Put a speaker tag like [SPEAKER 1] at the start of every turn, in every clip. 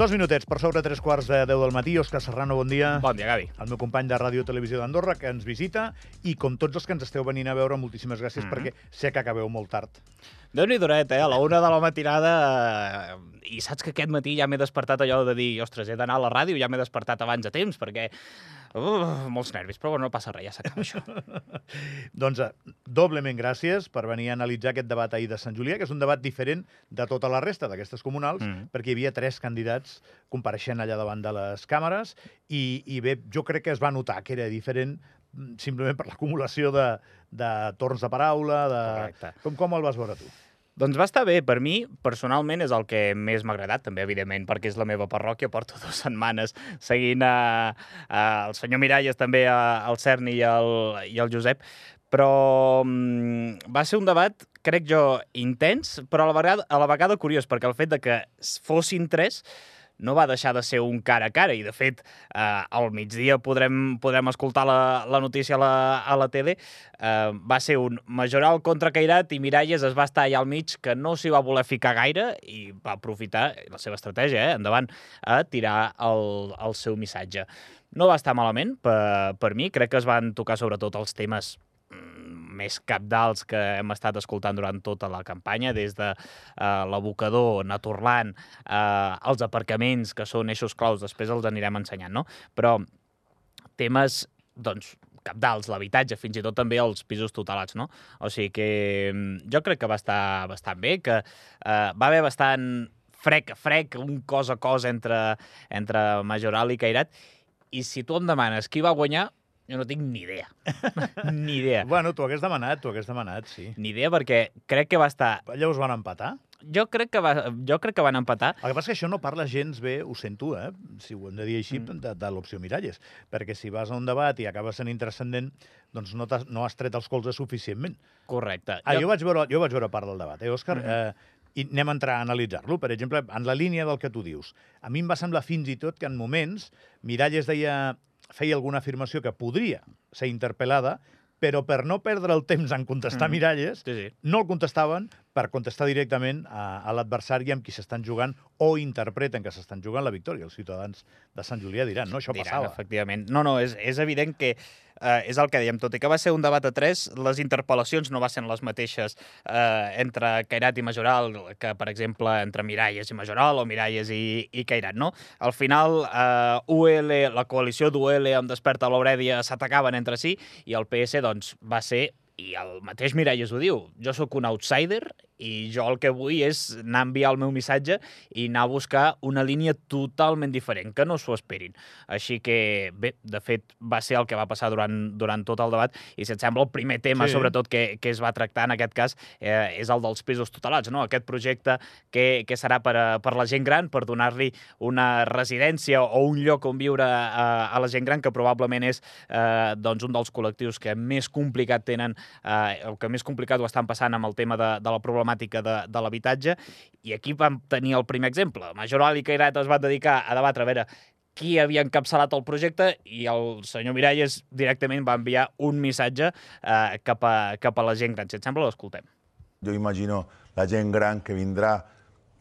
[SPEAKER 1] Dos minutets per sobre tres quarts de deu del matí. Òscar Serrano, bon dia.
[SPEAKER 2] Bon dia, Gavi.
[SPEAKER 1] El meu company de Ràdio Televisió d'Andorra, que ens visita, i com tots els que ens esteu venint a veure, moltíssimes gràcies, mm -hmm. perquè sé que acabeu molt tard.
[SPEAKER 2] déu nhi duret, eh? A la una de la matinada... I saps que aquest matí ja m'he despertat allò de dir, ostres, he d'anar a la ràdio, ja m'he despertat abans de temps, perquè Uh, molts nervis, però no passa res, ja s'acaba això.
[SPEAKER 1] doncs eh, doblement gràcies per venir a analitzar aquest debat ahir de Sant Julià, que és un debat diferent de tota la resta d'aquestes comunals, mm. perquè hi havia tres candidats compareixent allà davant de les càmeres i, i bé, jo crec que es va notar que era diferent mm, simplement per l'acumulació de, de torns de paraula, de... Correcte. Com, com el vas veure tu?
[SPEAKER 2] Doncs va estar bé. Per mi, personalment, és el que més m'ha agradat, també, evidentment, perquè és la meva parròquia. Porto dues setmanes seguint a, a el senyor Miralles, també a, al Cerny i el, i el Josep, però mm, va ser un debat, crec jo, intens, però a la vegada, a la vegada curiós, perquè el fet de que fossin tres no va deixar de ser un cara a cara i, de fet, eh, al migdia podrem, podrem escoltar la, la notícia a la, a la tele. Eh, va ser un Majoral contra Cairat i Miralles es va estar allà al mig que no s'hi va voler ficar gaire i va aprofitar la seva estratègia, eh, endavant, a tirar el, el seu missatge. No va estar malament per, per mi, crec que es van tocar sobretot els temes més capdals que hem estat escoltant durant tota la campanya, des de uh, l'abocador, Naturland, uh, els aparcaments, que són eixos claus, després els anirem ensenyant, no? Però temes, doncs, capdals, l'habitatge, fins i tot també els pisos tutelats, no? O sigui que mm, jo crec que va estar bastant bé, que uh, va haver bastant frec a frec, un cos a cos entre, entre Majoral i Cairat, i si tu em demanes qui va guanyar, jo no tinc ni idea. ni idea.
[SPEAKER 1] Bueno, tu hagués demanat, tu hagués demanat, sí.
[SPEAKER 2] Ni idea, perquè crec que va estar...
[SPEAKER 1] Allà us van empatar?
[SPEAKER 2] Jo crec que, va, jo crec que van empatar.
[SPEAKER 1] El que passa és que això no parla gens bé, ho sento, eh? si ho hem de dir així, mm. de, de l'opció Miralles. Perquè si vas a un debat i acabes sent intrascendent, doncs no, has, no has tret els colzes suficientment.
[SPEAKER 2] Correcte.
[SPEAKER 1] Ah, jo... jo, vaig veure, jo vaig veure part del debat, eh, Òscar? Mm -hmm. eh, i anem a entrar a analitzar-lo. Per exemple, en la línia del que tu dius. A mi em va semblar fins i tot que en moments Miralles deia feia alguna afirmació que podria ser interpel·lada, però per no perdre el temps en contestar mm. miralles,
[SPEAKER 2] sí, sí.
[SPEAKER 1] no el contestaven per contestar directament a, a l'adversari amb qui s'estan jugant o interpreten que s'estan jugant la victòria. Els ciutadans de Sant Julià diran, no? Això
[SPEAKER 2] diran,
[SPEAKER 1] passava.
[SPEAKER 2] efectivament. No, no, és, és evident que eh, és el que dèiem, tot i que va ser un debat a tres, les interpel·lacions no van ser les mateixes eh, entre Cairat i Majoral que, per exemple, entre Miralles i Majoral o Miralles i, i Cairat, no? Al final, eh, UL, la coalició d'UL amb Desperta l'Aurèdia s'atacaven entre si i el PS, doncs, va ser i el mateix Miralles ho diu, jo sóc un outsider i jo el que vull és anar a enviar el meu missatge i anar a buscar una línia totalment diferent, que no s'ho esperin. Així que, bé, de fet, va ser el que va passar durant, durant tot el debat i, si et sembla, el primer tema, sí. sobretot, que, que es va tractar en aquest cas eh, és el dels pisos tutelats, no? Aquest projecte que, que serà per a, per la gent gran, per donar-li una residència o un lloc on viure a, a la gent gran, que probablement és eh, doncs un dels col·lectius que més complicat tenen, eh, o que més complicat ho estan passant amb el tema de, de la problemàtica problemàtica de, de l'habitatge, i aquí vam tenir el primer exemple. Majoral i Cairat es van dedicar a debatre a veure qui havia encapçalat el projecte i el senyor Miralles directament va enviar un missatge eh, cap, a, cap a la gent gran. Si et sembla, l'escoltem.
[SPEAKER 3] Jo imagino la gent gran que vindrà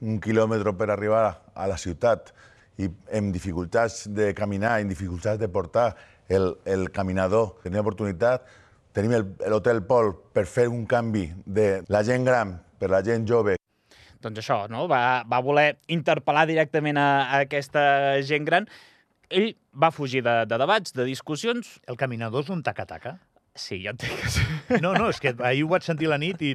[SPEAKER 3] un quilòmetre per arribar a la ciutat i amb dificultats de caminar, amb dificultats de portar el, el caminador. Tenim l'oportunitat, tenim l'Hotel Pol per fer un canvi de la gent gran per la gent jove.
[SPEAKER 2] Doncs això, no? va, va voler interpel·lar directament a, a aquesta gent gran. Ell va fugir de, de debats, de discussions.
[SPEAKER 1] El caminador és un taca-taca?
[SPEAKER 2] Sí, ja entenc que sí.
[SPEAKER 1] No, no, és que ahir ho vaig sentir la nit i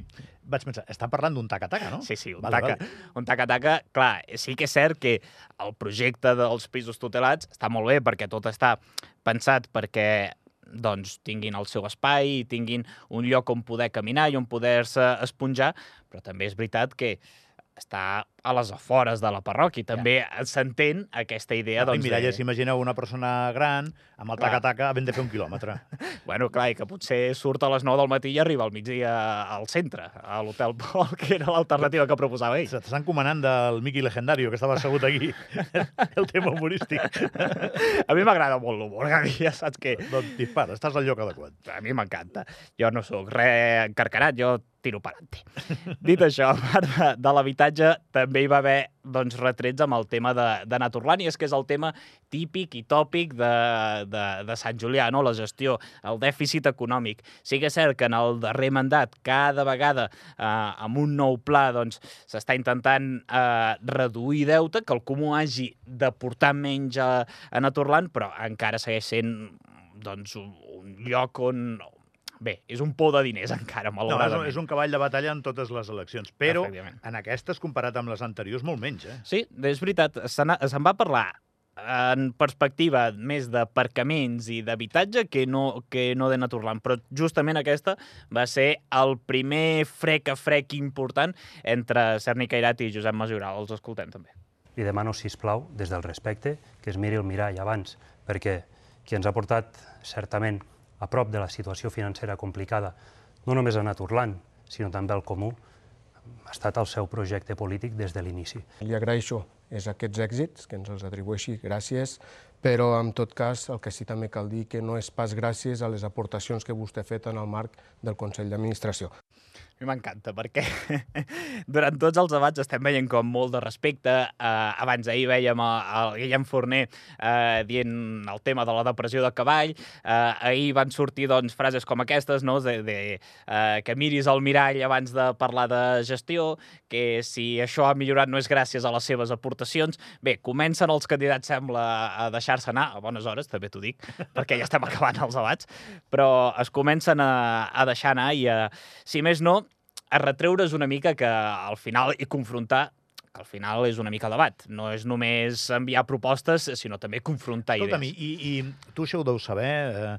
[SPEAKER 1] vaig pensar, estan parlant d'un taca-taca, no?
[SPEAKER 2] Sí, sí, un vale, taca. Vale. Un taca-taca, clar, sí que és cert que el projecte dels pisos tutelats està molt bé perquè tot està pensat perquè doncs, tinguin el seu espai, tinguin un lloc on poder caminar i on poder-se esponjar, però també és veritat que està a les afores de la parròquia. També s'entén aquesta idea...
[SPEAKER 1] No,
[SPEAKER 2] doncs,
[SPEAKER 1] I Miralla,
[SPEAKER 2] de...
[SPEAKER 1] s'imagina una persona gran amb el taca-taca havent de fer un quilòmetre.
[SPEAKER 2] Bueno, clar, i que potser surt a les 9 del matí i arriba al migdia al centre, a l'Hotel Pol, que era l'alternativa que proposava ell.
[SPEAKER 1] Se t'està encomanant del Miqui Legendario, que estava assegut aquí, el tema humorístic.
[SPEAKER 2] A mi m'agrada molt l'humor, Gavi, ja saps que
[SPEAKER 1] doncs dispara, estàs al lloc adequat.
[SPEAKER 2] a mi m'encanta. Jo no sóc res encarcarat, jo tiro per ante. Dit això, a part de, de l'habitatge, també hi va haver doncs, retrets amb el tema de, de és que és el tema típic i tòpic de, de, de Sant Julià, no? la gestió, el dèficit econòmic. Sí que és cert que en el darrer mandat, cada vegada eh, amb un nou pla, doncs, s'està intentant eh, reduir deute, que el comú hagi de portar menys a, a Naturland, però encara segueix sent doncs, un, un lloc on, Bé, és un por de diners encara,
[SPEAKER 1] No, és,
[SPEAKER 2] malauradament.
[SPEAKER 1] un, és un cavall de batalla en totes les eleccions, però en aquestes, comparat amb les anteriors, molt menys, eh?
[SPEAKER 2] Sí, és veritat. Se'n se'n va parlar en perspectiva més d'aparcaments i d'habitatge que no, que no de Naturland, però justament aquesta va ser el primer frec a frec important entre Cerny Cairat i Josep Majoral. Els escoltem també.
[SPEAKER 4] li demano, si plau, des del respecte, que es miri el mirall abans, perquè qui ens ha portat, certament, a prop de la situació financera complicada, no només a Naturland, sinó també al Comú, ha estat el seu projecte polític des de l'inici.
[SPEAKER 5] Li agraeixo és aquests èxits, que ens els atribueixi, gràcies, però en tot cas el que sí també cal dir que no és pas gràcies a les aportacions que vostè ha fet en el marc del Consell d'Administració.
[SPEAKER 2] Mi m'encanta, perquè durant tots els debats estem veient com molt de respecte. Uh, abans ahir veiem el, Guillem Forner uh, dient el tema de la depressió de cavall. Uh, ahir van sortir doncs, frases com aquestes, no? de, de, uh, que miris el mirall abans de parlar de gestió, que si això ha millorat no és gràcies a les seves aportacions. Bé, comencen els candidats, sembla, a deixar-se anar, a bones hores, també t'ho dic, perquè ja estem acabant els debats, però es comencen a, a deixar anar i, a, si més no, a retreure's una mica que al final i confrontar que al final és una mica debat. No és només enviar propostes, sinó també confrontar
[SPEAKER 1] Escolta'm,
[SPEAKER 2] idees.
[SPEAKER 1] i, i tu això ho deus saber. Eh,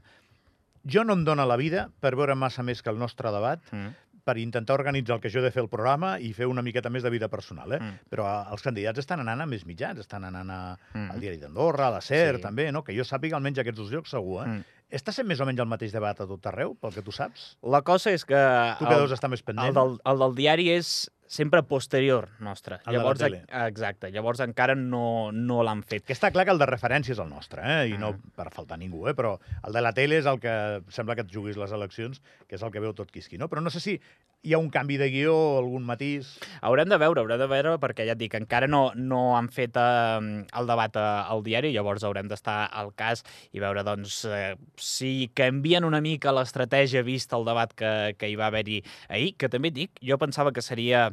[SPEAKER 1] jo no em dóna la vida per veure massa més que el nostre debat,
[SPEAKER 2] Mm.
[SPEAKER 1] per intentar organitzar el que jo he de fer el programa i fer una miqueta més de vida personal, eh?
[SPEAKER 2] Mm.
[SPEAKER 1] Però els candidats estan anant a més mitjans, estan anant a,
[SPEAKER 2] Mm.
[SPEAKER 1] al Diari d'Andorra, a la SER,
[SPEAKER 2] Sí.
[SPEAKER 1] també, no? Que jo sàpiga almenys aquests dos llocs segur, eh?
[SPEAKER 2] Mm.
[SPEAKER 1] Està sent més o menys el mateix debat a tot arreu, pel que tu saps?
[SPEAKER 2] La cosa és que...
[SPEAKER 1] Tu que deus estar més pendent.
[SPEAKER 2] El del, el del diari és sempre posterior nostre.
[SPEAKER 1] El de la
[SPEAKER 2] Llavors,
[SPEAKER 1] tele.
[SPEAKER 2] Exacte. Llavors encara no, no l'han fet.
[SPEAKER 1] Que està clar que el de referència és el nostre, eh? i no
[SPEAKER 2] Ah.
[SPEAKER 1] per faltar ningú, eh? però el de la tele és el que sembla que et juguis les eleccions, que és el que veu tot quisqui. No? Però no sé si hi ha un canvi de guió algun matís...
[SPEAKER 2] Haurem de veure, haurem de veure, perquè ja et dic, encara no, no han fet eh, el debat eh, al diari, llavors haurem d'estar al cas i veure doncs, eh, si canvien una mica l'estratègia vista el debat que, que hi va haver-hi ahir, que també dic, jo pensava que seria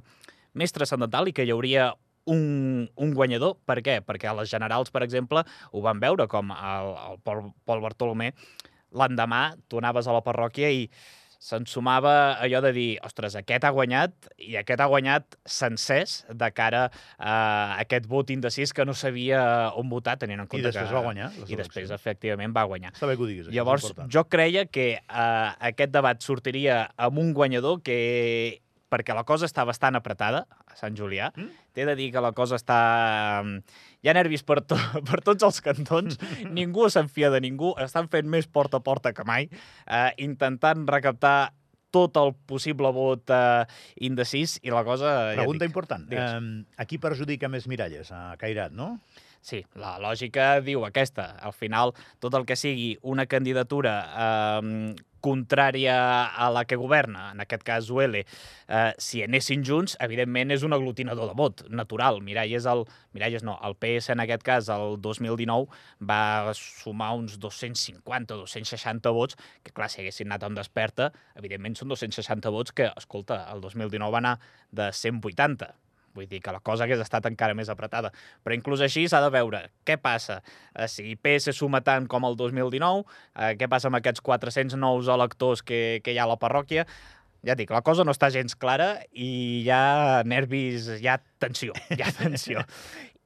[SPEAKER 2] més transcendental i que hi hauria un, un guanyador. Per què? Perquè a les generals, per exemple, ho van veure com el, el Pol, Pol Bartolomé l'endemà tu anaves a la parròquia i se'n sumava allò de dir, ostres, aquest ha guanyat i aquest ha guanyat sencers de cara a aquest vot indecís que no sabia on votar, tenint en
[SPEAKER 1] I
[SPEAKER 2] compte
[SPEAKER 1] després
[SPEAKER 2] que...
[SPEAKER 1] va guanyar
[SPEAKER 2] I després, efectivament, va guanyar.
[SPEAKER 1] Està bé que ho diguis,
[SPEAKER 2] Llavors, jo creia que uh, aquest debat sortiria amb un guanyador que perquè la cosa està bastant apretada a Sant Julià.
[SPEAKER 1] Mm?
[SPEAKER 2] T'he de dir que la cosa està... mm, Hi ha nervis per, to per tots els cantons, ningú s'enfia de ningú, estan fent més porta a porta que mai, eh, intentant recaptar tot el possible vot eh, indecís i la cosa...
[SPEAKER 1] Pregunta
[SPEAKER 2] ja dic,
[SPEAKER 1] important.
[SPEAKER 2] digues.
[SPEAKER 1] Um, a qui perjudica més Miralles? A Cairat, no?
[SPEAKER 2] Sí, la lògica diu aquesta. Al final, tot el que sigui una candidatura eh, contrària a la que governa, en aquest cas UL, eh, si anessin junts, evidentment és un aglutinador de vot, natural. Miralles, el, Miralles no, el PS en aquest cas, el 2019, va sumar uns 250 o 260 vots, que clar, si haguessin anat amb desperta, evidentment són 260 vots que, escolta, el 2019 va anar de 180. Vull dir que la cosa hagués estat encara més apretada. Però inclús així s'ha de veure què passa. Eh, si PS suma tant com el 2019, eh, què passa amb aquests 400 nous electors que, que hi ha a la parròquia, ja dic, la cosa no està gens clara i hi ha nervis, hi ha tensió, hi ha tensió.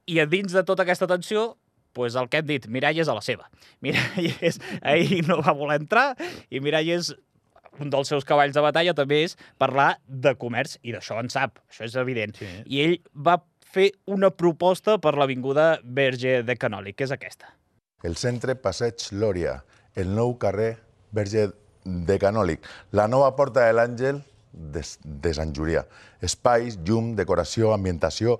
[SPEAKER 2] I a dins de tota aquesta tensió, pues el que hem dit, Miralles a la seva. Miralles ahir no va voler entrar i Miralles un dels seus cavalls de batalla també és parlar de comerç, i d'això en sap, això és evident.
[SPEAKER 1] Sí.
[SPEAKER 2] I ell va fer una proposta per l'Avinguda Verge de Canòlic, que és aquesta.
[SPEAKER 3] El centre Passeig Lòria, el nou carrer Verge de Canòlic, la nova Porta de l'Àngel de, de Sant Julià. Espais, llum, decoració, ambientació,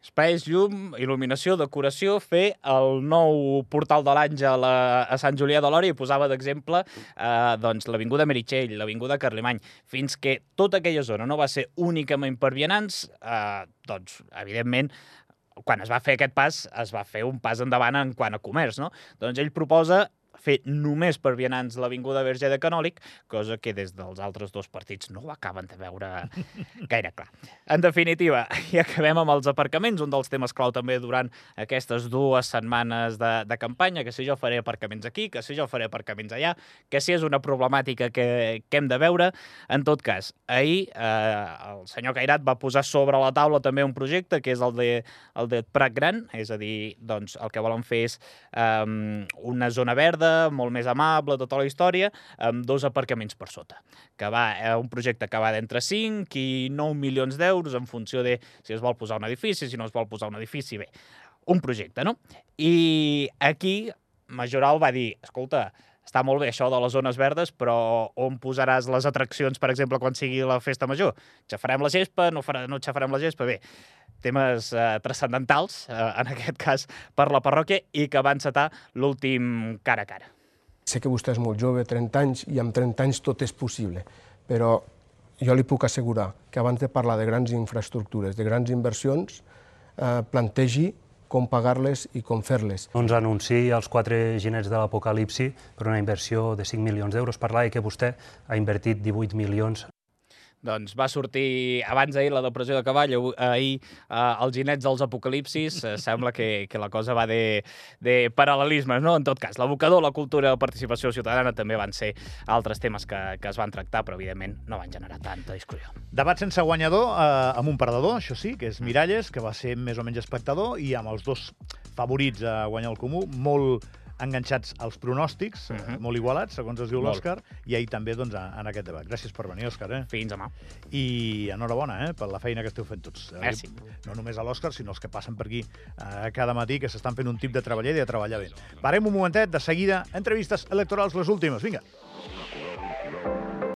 [SPEAKER 2] Espais, llum, il·luminació, decoració, fer el nou portal de l'Àngel a, a Sant Julià de Lòria i posava d'exemple eh, doncs, l'Avinguda Meritxell, l'Avinguda Carlemany, fins que tota aquella zona no va ser únicament per vianants, eh, doncs, evidentment, quan es va fer aquest pas, es va fer un pas endavant en quant a comerç, no? Doncs ell proposa fer només per vianants l'Avinguda Verge de Canòlic, cosa que des dels altres dos partits no ho acaben de veure gaire clar. En definitiva, i acabem amb els aparcaments, un dels temes clau també durant aquestes dues setmanes de, de campanya, que si jo faré aparcaments aquí, que si jo faré aparcaments allà, que si és una problemàtica que, que hem de veure. En tot cas, ahir eh, el senyor Cairat va posar sobre la taula també un projecte que és el de, el de Prat Gran, és a dir, doncs, el que volen fer és eh, una zona verda, molt més amable, tota la història, amb dos aparcaments per sota. Que va, eh, un projecte que va d'entre 5 i 9 milions d'euros en funció de si es vol posar un edifici, si no es vol posar un edifici, bé, un projecte, no? I aquí Majoral va dir, escolta, està molt bé això de les zones verdes, però on posaràs les atraccions, per exemple, quan sigui la festa major? Xafarem la gespa, no, farà, no xafarem la gespa? Bé, temes eh, transcendentals, eh, en aquest cas per la parròquia, i que va encetar l'últim cara a cara.
[SPEAKER 5] Sé que vostè és molt jove, 30 anys, i amb 30 anys tot és possible, però jo li puc assegurar que abans de parlar de grans infraestructures, de grans inversions, eh, plantegi com pagar-les i com fer-les.
[SPEAKER 4] Ens anunciï als quatre ginets de l'apocalipsi per una inversió de 5 milions d'euros. Parlava que vostè ha invertit 18 milions
[SPEAKER 2] doncs va sortir abans ahir la depressió de cavall, ahir eh, els ginets dels apocalipsis, eh, sembla que, que la cosa va de, de paral·lelismes, no? En tot cas, l'abocador, la cultura, la participació ciutadana també van ser altres temes que, que es van tractar, però evidentment no van generar tanta discussió.
[SPEAKER 1] Debat sense guanyador eh, amb un perdedor, això sí, que és Miralles, que va ser més o menys espectador, i amb els dos favorits a guanyar el comú, molt enganxats als pronòstics, uh -huh. molt igualats, segons es diu l'Òscar, i ahir també doncs, en aquest debat. Gràcies per venir, Òscar. Eh?
[SPEAKER 2] Fins demà.
[SPEAKER 1] I enhorabona eh, per la feina que esteu fent tots.
[SPEAKER 2] Merci.
[SPEAKER 1] No només a l'Òscar, sinó els que passen per aquí eh, cada matí, que s'estan fent un tip de treballar i de treballar bé. Parem un momentet, de seguida, entrevistes electorals les últimes. Vinga.